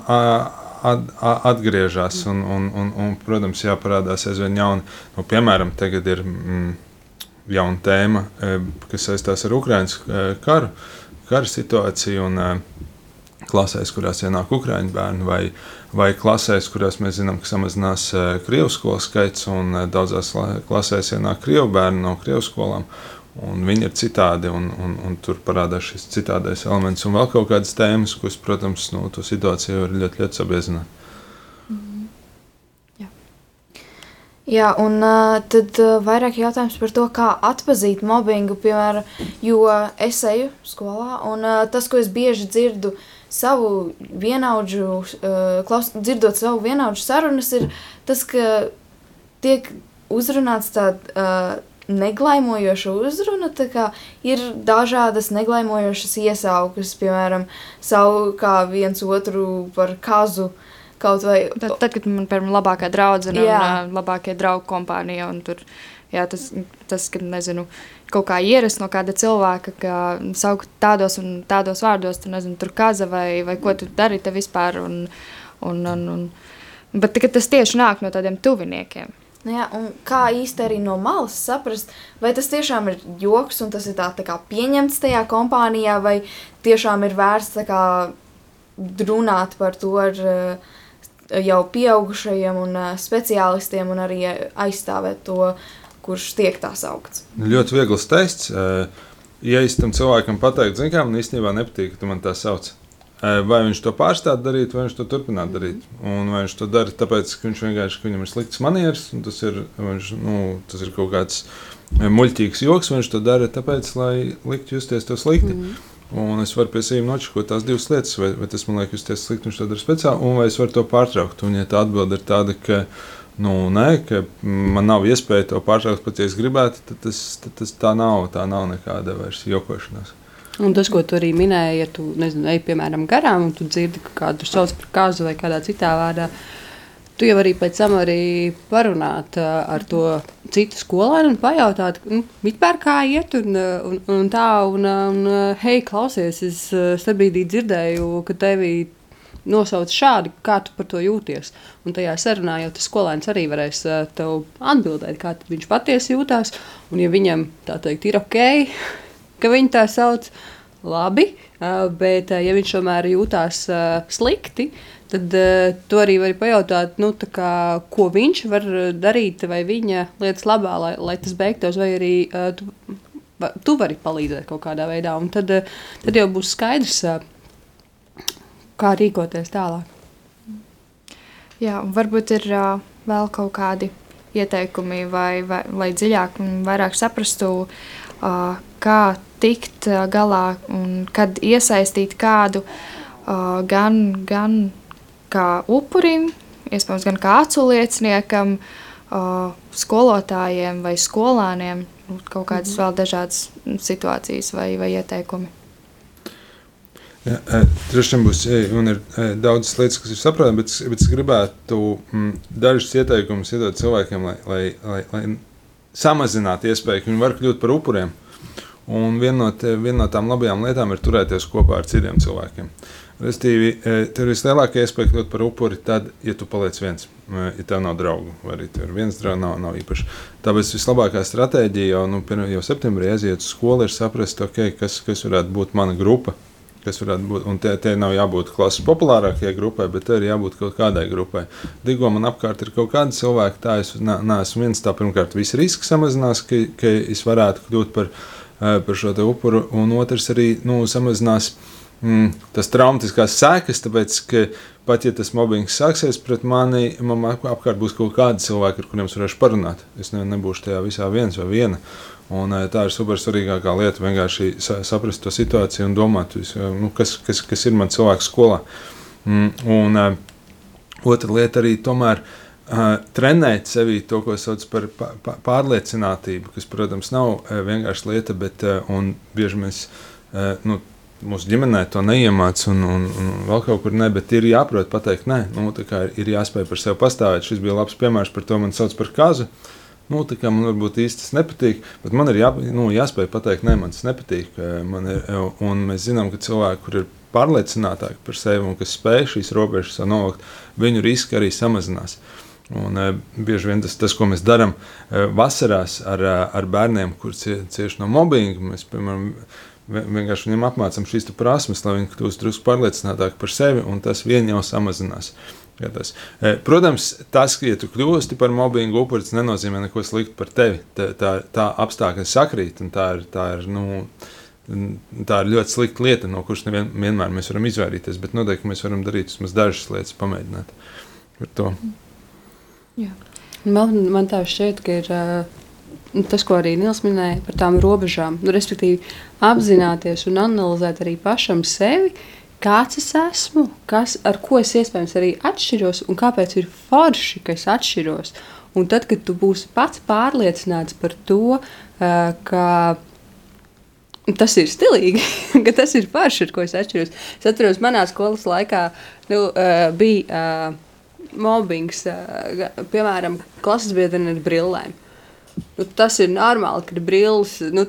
Speaker 4: at, atgriežas un, un, un, un, protams, jāparādās aizvien jauni. Nu, piemēram, tagad ir mm, jauna tēma, kas saistās ar Ukraiņas karu, kara situāciju un klasēs, kurās ienāk Ukrāņu bērni vai vai klasēs, kurās mēs zinām, ka samazinās krievu skolu skaits, un daudzās klasēs ienāk krievu bērni no krievu skolām. Viņi ir citādi, un, un, un tur parādās šis citādais elements. Un vēl kaut kādas tēmas, kuras, protams, nu, to situāciju var ļoti, ļoti sabiezināt.
Speaker 5: Mm. Jā. Jā, un uh, tad uh, vairāk jautājums par to, kā atzīt mobbingu, piemēram, jo es eju skolā, un uh, tas, ko es bieži dzirdu, savu vienaudžu, uh, klaus, dzirdot savu vienaudžu sarunas, ir tas, ka tiek uzrunāts tāda uh, neglaimojoša uzruna. Ir dažādas neglaimojošas iesaukas, piemēram, savu kā viens otru par kazu. Vai...
Speaker 2: Tad, tad, kad man ir labākā draudzene un labākie draugu kompānija, un tur jā, tas, tas, kad nezinu, kaut kā ierast no kāda cilvēka, ka saukt tādos un tādos vārdos, tu nezini, tur kaza vai, vai ko tu dari te vispār. Un, un, un, un, bet tas tieši nāk no tādiem tuviniekiem.
Speaker 5: Nu jā, kā īsti arī no malas saprast, vai tas tiešām ir joks un tas ir tā, tā kā pieņemts tajā kompānijā, vai tiešām ir vērts kā, runāt par to ar uh, jau pieaugušajiem un uh, speciālistiem un arī aizstāvēt to kurš tiek tā saukts.
Speaker 4: Ļoti viegls tests. Ja es tam cilvēkam pateiktu, zinu, kā man īstenībā nepatīk, ka tu man tā sauc. Vai viņš to pārstāv darīt, vai viņš to turpināt darīt. Un vai viņš to dara tāpēc, ka viņš vienkārši ka viņam ir slikts manieris, un tas ir, viņš, nu, tas ir kaut kāds muļķīgs joks, vai viņš to dara tāpēc, lai liktu justies to slikti. Mm -hmm. Un es varu pie sevis nočakot tās divas lietas, vai, vai tas man liekas, justies slikti, viņš to dara speciāli, un vai es varu to pārtraukt. Un, ja tā atbilde ir tāda, ka nu, nē, ka man nav iespēja to pārtraukt, pat ja es gribētu, tad, tas, tad tas tā nav. Tā nav nekāda vairs jokošanās.
Speaker 3: Un tas, ko tu arī minēji, ja tu nezinu, ej piemēram garām un tu dzirdi, ka kādu sauc par kāzu vai kādā citā vārdā, tu jau arī pēc tam arī parunāt ar to citu skolēnu un pajautāt, nu, vispār kā iet, un, un, un tā, un, un hei, klausies, es starp brīdī dzirdēju, ka tevi nosauc šādi, kā tu par to jūties. Un tajā sarunā jau tas skolēns arī varēs tev atbildēt, kā viņš patiesi jūtās. Un, ja viņam tā teikt, ir ok, ka viņi tā sauc, labi, bet ja viņš tomēr jūtās slikti, tad tu arī vari pajautāt, nu, kā, ko viņš var darīt vai viņa lietas labā, lai, lai tas beigtos, vai arī tu, tu vari palīdzēt kaut kādā veidā. Un tad, tad jau būs skaidrs, kā rīkoties tālāk.
Speaker 2: Jā, varbūt ir uh, vēl kaut kādi ieteikumi, vai, vai, lai dziļāk un vairāk saprastu, uh, kā tikt galā un kad iesaistīt kādu gan, gan kā upurim, iespējams, gan kā aculieciniekam, skolotājiem vai skolāniem, kaut kādas vēl dažādas situācijas vai, vai ieteikumi.
Speaker 4: Ja, Droši vien būs un ir daudzas lietas, kas ir saprotamas, bet, bet es gribētu mm, dažus ieteikumus iedot cilvēkiem, lai, lai, lai, lai samazinātu iespēju, ka viņi var kļūt par upuriem. Un viena no, te, viena no tām labajām lietām ir turēties kopā ar citiem cilvēkiem. Restīvi, tev ir vislielākā iespēja kļūt par upuri tad, ja tu paliec viens, ja tev nav draugu, vai arī tev ir viens draugs, nav, nav īpaši. Tāpēc vislabākā stratēģija jau, nu, jau septembrī aiziet uz skolu, ir saprast, okay, kas, kas varētu būt mana grupa, kas varētu būt. Un te, te nav jābūt klases populārākajai grupai, bet te ir jābūt kaut kādai grupai. Digo man apkārt ir kaut kādi cilvēki, tā es neesmu viens. Tā pirmkārt, viss risks samazinās, ka, ka es varētu kļūt par, par šo upuru, un otrs arī nu, samazinās. Mm, tas traumatiskās sekas, tāpēc, ka pat ja tas mobbings sāksies pret mani, man apkārt būs kaut kādi cilvēki, ar kuriem es varēšu parunāt. Es ne, nebūšu tajā visā viens vai viena. Un, tā ir super svarīgākā lieta. Vienkārši saprast to situāciju un domāt, nu, kas, kas, kas ir man cilvēks skolā. Mm, un otra lieta arī tomēr. Uh, trenēt sevi to, ko sauc par pārliecinātību, kas, protams, nav uh, vienkārši lieta, bet uh, bieži mēs uh, nu, mūsu ģimenē to neiemācās, un, un, un vēl kaut kur ne, bet ir jāprot pateikt, nē, nu, ir, jāspēj par sevi pastāvēt. Šis bija labs piemērs par to, man sauc par kazu. Uh, Nu, man varbūt īsti tas nepatīk, bet man ir jā, nu, jāspēj pateikt, nē, man tas nepatīk. Ir, un mēs zinām, ka cilvēki, kur ir pārliecinātāki par sevi un kas spēj šīs robežas novākt, viņu riski arī samazinās. Un, e, bieži vien tas, tas, ko mēs darām e, vasarās ar, ar bērniem, kuriem cieši no mobbinga, mēs, piemēram, vienkārši viņiem apmācām šīs prasmes, lai viņi kļūst drusku pārliecinātāki par sevi, un tas vien jau samazinās. Tas. E, protams, tas, ka ja tu kļūsti par mobbingu upuri, nenozīmē neko sliktu par tevi. Tā, tā, tā apstākļi sakrīt, un tā ir, tā ir, nu, tā ir ļoti slikta lieta, no kuras nevienmēr mēs varam izvairīties. Bet noteikti mēs varam darīt vismaz dažas lietas, pamēģināt ar to.
Speaker 3: Jā. Man, man tā šķiet, ka ir uh, tas, ko arī Nils minēja par tām robežām. Nu, respektīvi, apzināties un analizēt arī pašam sevi. Kāds es esmu, kas, ar ko es iespējams arī atšķiros un kāpēc ir forši, ka es atšķiros. Un tad, kad tu būsi pats pārliecināts par to, uh, ka tas ir stilīgi, [laughs] ka tas ir forši, ar ko es atšķiros. Es atceros, manā skolas laikā nu, uh, bija uh, mobbings, piemēram, klases biedrene ar brillēm. Nu, tas ir normāli, ka brilles nu,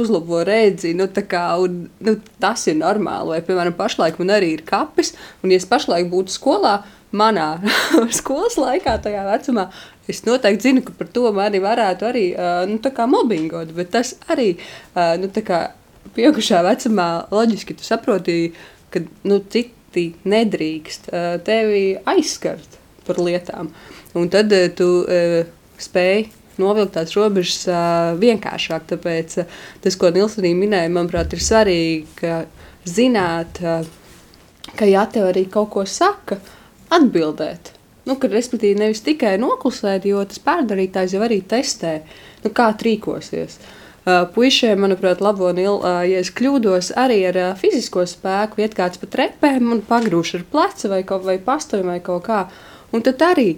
Speaker 3: uzlabo redzi. Nu, kā, un, nu, tas ir normāli. Vai, piemēram, pašlaik man arī ir kapis, un, ja es pašlaik būtu skolā, manā [laughs] skolas laikā, tajā vecumā, es noteikti zinu, ka par to mani varētu arī nu, mobbingot. Bet tas arī nu, pieaugušā vecumā loģiski tu saproti, ka nu, citi nedrīkst tevi aizskart par lietām. Un tad tu spēj novilkt tās robežas uh, vienkāršāk. Tāpēc uh, tas, ko Nils arī minēja, manuprāt, ir svarīgi zināt, uh, ka ja tev arī kaut ko saka, atbildēt. Nu, ka, respektīvi, nevis tikai noklusēt, jo tas pārdarītājs jau arī testē, nu, kā rīkosies. Uh, puišiem, manuprāt, labo nilu, uh, ja es kļūdos arī ar uh, fizisko spēku, iet kāds pa trepēm un pagrūž ar plecu vai, kaut, vai pastoju vai kaut kā. Un tad arī,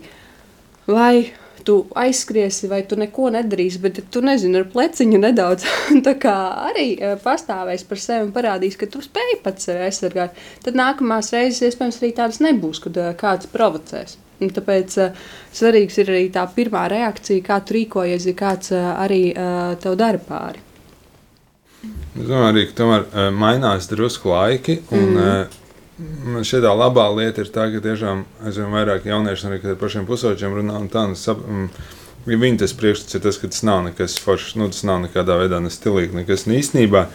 Speaker 3: vai tu aizskriesi, vai tu neko nedarīsi, bet tu nezini, ar pleciņu nedaudz [laughs] arī uh, pastāvēs par sevi un parādīs, ka tu spēj pats sevi aizsargāt. Tad nākamās reizes iespējams arī tādas nebūs, kad uh, kāds provocēs. Un tāpēc uh, svarīgs ir arī tā pirmā reakcija, kā tu rīkojies, ja kāds uh, arī uh, tev dara pāri.
Speaker 4: Es domāju, arī ka tomēr uh, mainās drusku laiki. Un, mm. uh, man šķiet, tā labā lieta ir tā, ka tiešām aizvien vairāk jaunieši arī ar pašiem pusauģiem runā. Tā, un, sap, um, Viņa tas priekšstats ir tas, ka tas nav nekas foršs, nu, tas nav nekādā veidā ne stilīgi, nekas ne īstenībā.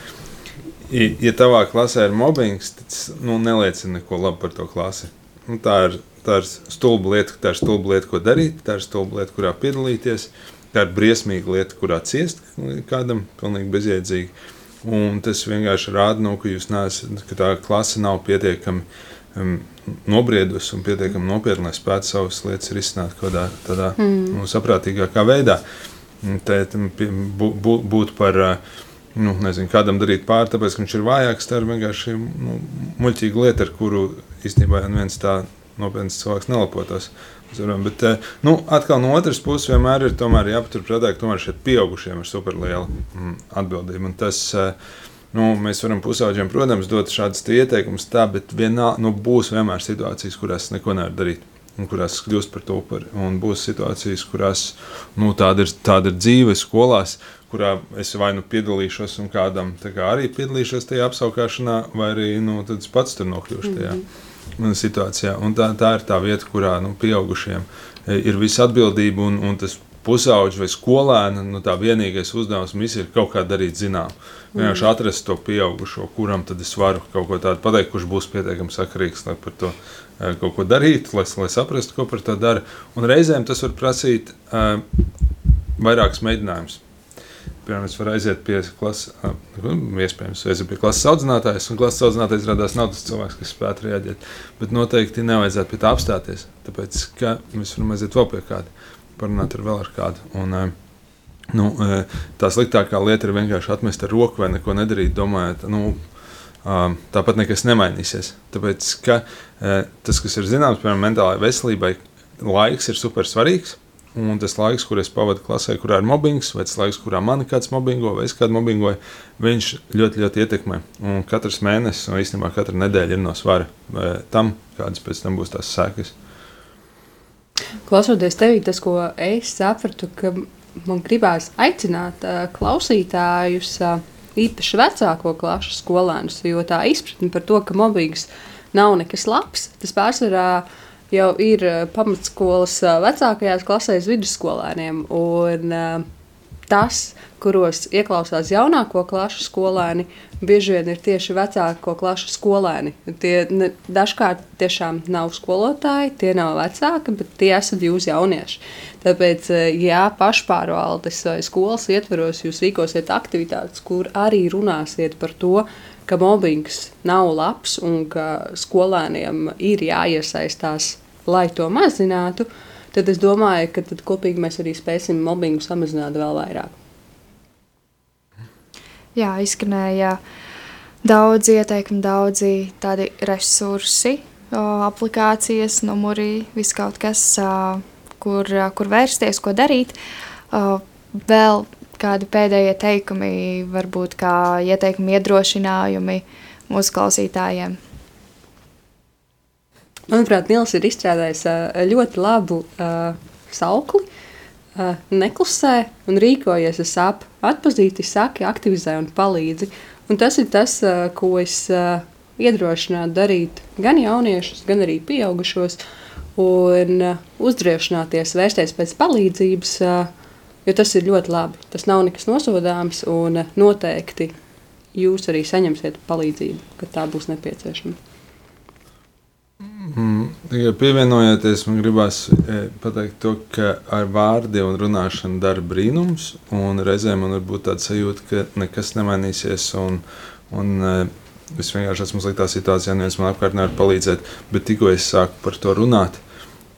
Speaker 4: Ja tavā klasē ir mobbings, tas nu, neliecina neko labu par to klasi. Nu, tā ir tā ir stulba lieta, tā ir stulba lieta, ko darīt, tā ir stulba lieta, kurā piedalīties. Tā ir briesmīga lieta, kurā ciest kādam pilnīgi bezjēdzīgi. Un tas vienkārši rāda, nu, ka, neesat, ka tā klase nav pietiekami um, nobriedusi un pietiekami nopietna, lai spētu savas lietas risināt kaut kādā tādā, mm. nu, saprātīgākā veidā. Te būtu par nu, nezinu, kādam darīt pāri, tāpēc, ka viņš ir vājāks. Tā ir vienkārši nu, muļķīga lieta, ar kuru īstenībā viens tā nopietns cilvēks nelapotos. Bet, eh, nu, atkal no otras puses, vienmēr ir jāpaturprātā, ka tomēr šeit pieaugušiem ir superliela mm, atbildība. Un tas, eh, nu, mēs varam pusauģiem, protams, dot šādus ieteikumus, tā, bet vienā, nu, būs vienmēr situācijas, kurās neko nevar darīt. Kurās kļūst par to upuri. Un būs situācijas, kurās nu, tāda, ir, tāda ir dzīve skolās, kurā es vai nu piedalīšos, un kādam kā arī piedalīšos tajā apskaukšanā, vai arī nu, pats tur nokļūšu tajā. Mm -hmm situācijā. Un tā, tā ir tā vieta, kurā nu, pieaugušiem e, ir visa atbildība un, un tas pusauģis vai skolēna, nu, tā vienīgais uzdevums ir kaut kā darīt zinām. Vienkārši mm. atrast to pieaugušo, kuram tad es varu kaut ko tādu pateikt, kurš būs pietiekami sakarīgs, lai par to uh, kaut ko darītu, lai, lai saprastu, ko par to dara. Un reizēm tas var prasīt uh, vairākus mēģinājumus. Piemēram, es varu aiziet pie klases, iespējams, aiziet pie klases audzinātājas, un klases audzinātājs radās nav tas cilvēks, kas spētu reaģēt. Bet noteikti nevajadzētu pie tā apstāties, tāpēc, ka mēs varam aiziet vēl pie kāda, parunāt ar vēl ar kādu. Un, nu, tā sliktākā lieta ir vienkārši atmest ar roku vai neko nedarīt, domājot, nu, tāpat nekas nemainīsies. Tāpēc, ka tas, kas ir zināms, piemēram, mentālajai veselībai, laiks ir super svarīgs Un tas laiks, kur es pavadu klasē, kurā ir mobbings, vai tas laiks, kurā mani kāds mobbingo, vai es kādu mobbingoju, viņš ļoti, ļoti ietekmē. Un katrs mēnesis, un īstenībā katra nedēļa ir no svara tam, kādas pēc tam būs tās sekas.
Speaker 3: Klausoties tevī, tas, ko es sapratu, ka man gribās aicināt uh, klausītājus, uh, īpaši vecāko klašu skolēnus, jo tā izpratne par to, ka mobbings nav nekas labs, tas pārsvarā uh, jau ir eh, pamatskolas eh, vecākajās klasēs vidusskolēniem. Un, eh, tas, kuros ieklausās jaunāko klašu skolēni, bieži vien ir tieši vecāko klašu skolēni. Tie ne, dažkārt tiešām nav skolotāji, tie nav vecāki, bet tie esat jūs jaunieši. Tāpēc, ja pašpārvaldes vai skolas ietveros jūs rīkosiet aktivitātes, kur arī runāsiet par to, ka mobbings nav labs un ka skolēniem ir jāiesaistās, lai to mazinātu, tad es domāju, ka tad kopīgi mēs arī spēsim mobbingu samazināt vēl vairāk.
Speaker 2: Jā, izskanēja daudz ieteikumu, daudzi tādi resursi, aplikācijas, numuri, viss kaut kas, kur, kur vērsties, ko darīt. Vēl kādi pēdējie teikumi, varbūt kā ieteikumi, iedrošinājumi mūsu klausītājiem?
Speaker 3: Manuprāt, Nils ir izstrādājis ļoti labu uh, saukli. Uh, neklusē un rīkojies ar sāpju, atpazīti, saki, aktivizē un palīdzi. Un tas ir tas, uh, ko es uh, iedrošinātu darīt gan jauniešus, gan arī pieaugušos. Un uzdrošināties vērsties pēc palīdzības, Jo tas ir ļoti labi. Tas nav nekas nosodāms, un noteikti jūs arī saņemsiet palīdzību, kad tā būs nepieciešama.
Speaker 4: Mm, tikai pievienojoties, man gribās e, pateikt, to, ka ar vārdiem un runāšanu dara brīnums. Reizēm man var būt tāda sajūta, ka nekas nemainīsies. Un, un, e, es vienkārši esmu sliktā situācijā, neviens man apkārt nevar palīdzēt. Bet tikko es sāku par to runāt,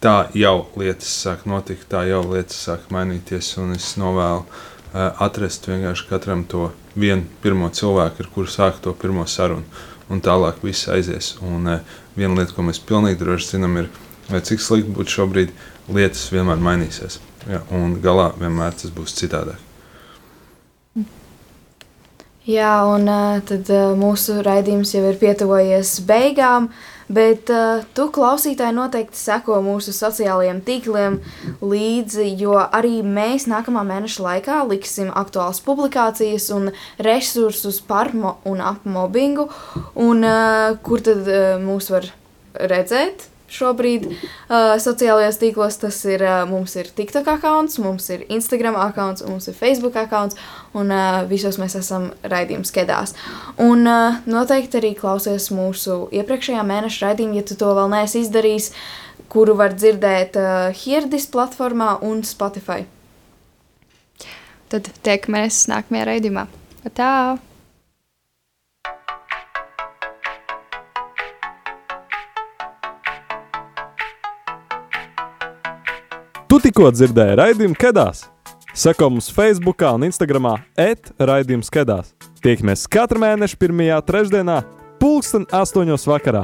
Speaker 4: tā jau lietas sāk notikt, tā jau lietas sāk mainīties. Es novēlu uh, atrast vienkārši katram to vienu pirmo cilvēku, ar kuru sākt to pirmo sarunu. Un tālāk viss aizies. Un uh, viena lieta, ko mēs pilnīgi droši zinām, ir, lai cik slikti būtu šobrīd, lietas vienmēr mainīsies. Ja, un galā vienmēr tas būs citādāk.
Speaker 5: Jā, un uh, tad uh, mūsu raidījums jau ir pietuvojies beigām. Bet uh, tu, klausītāji, noteikti seko mūsu sociālajiem tīkliem līdzi, jo arī mēs nākamā mēneša laikā liksim aktuālas publikācijas un resursus par mo un ap mobbingu, un uh, kur tad uh, mūs var redzēt šobrīd uh, sociālajos tīklos. Tas ir, uh, mums ir TikTok akkonts, mums ir Instagram akkonts, mums ir Facebook akkonts, un uh, visos mēs esam raidījums skedās. Un uh, noteikti arī klausies mūsu iepriekšējā mēneša raidījumu, ja tu to vēl neesi izdarījis, kuru var dzirdēt uh, Hirdis platformā un Spotify.
Speaker 2: Tad tiekamies nākamajā raidījumā. Tā!
Speaker 1: Tu tikko dzirdēji raidījumu Kedās. Seko mums Facebook un Instagram etraidījums Kedās. Tiekamies katru mēnešu pirmajā trešdienā, pulksten astoņos vakarā.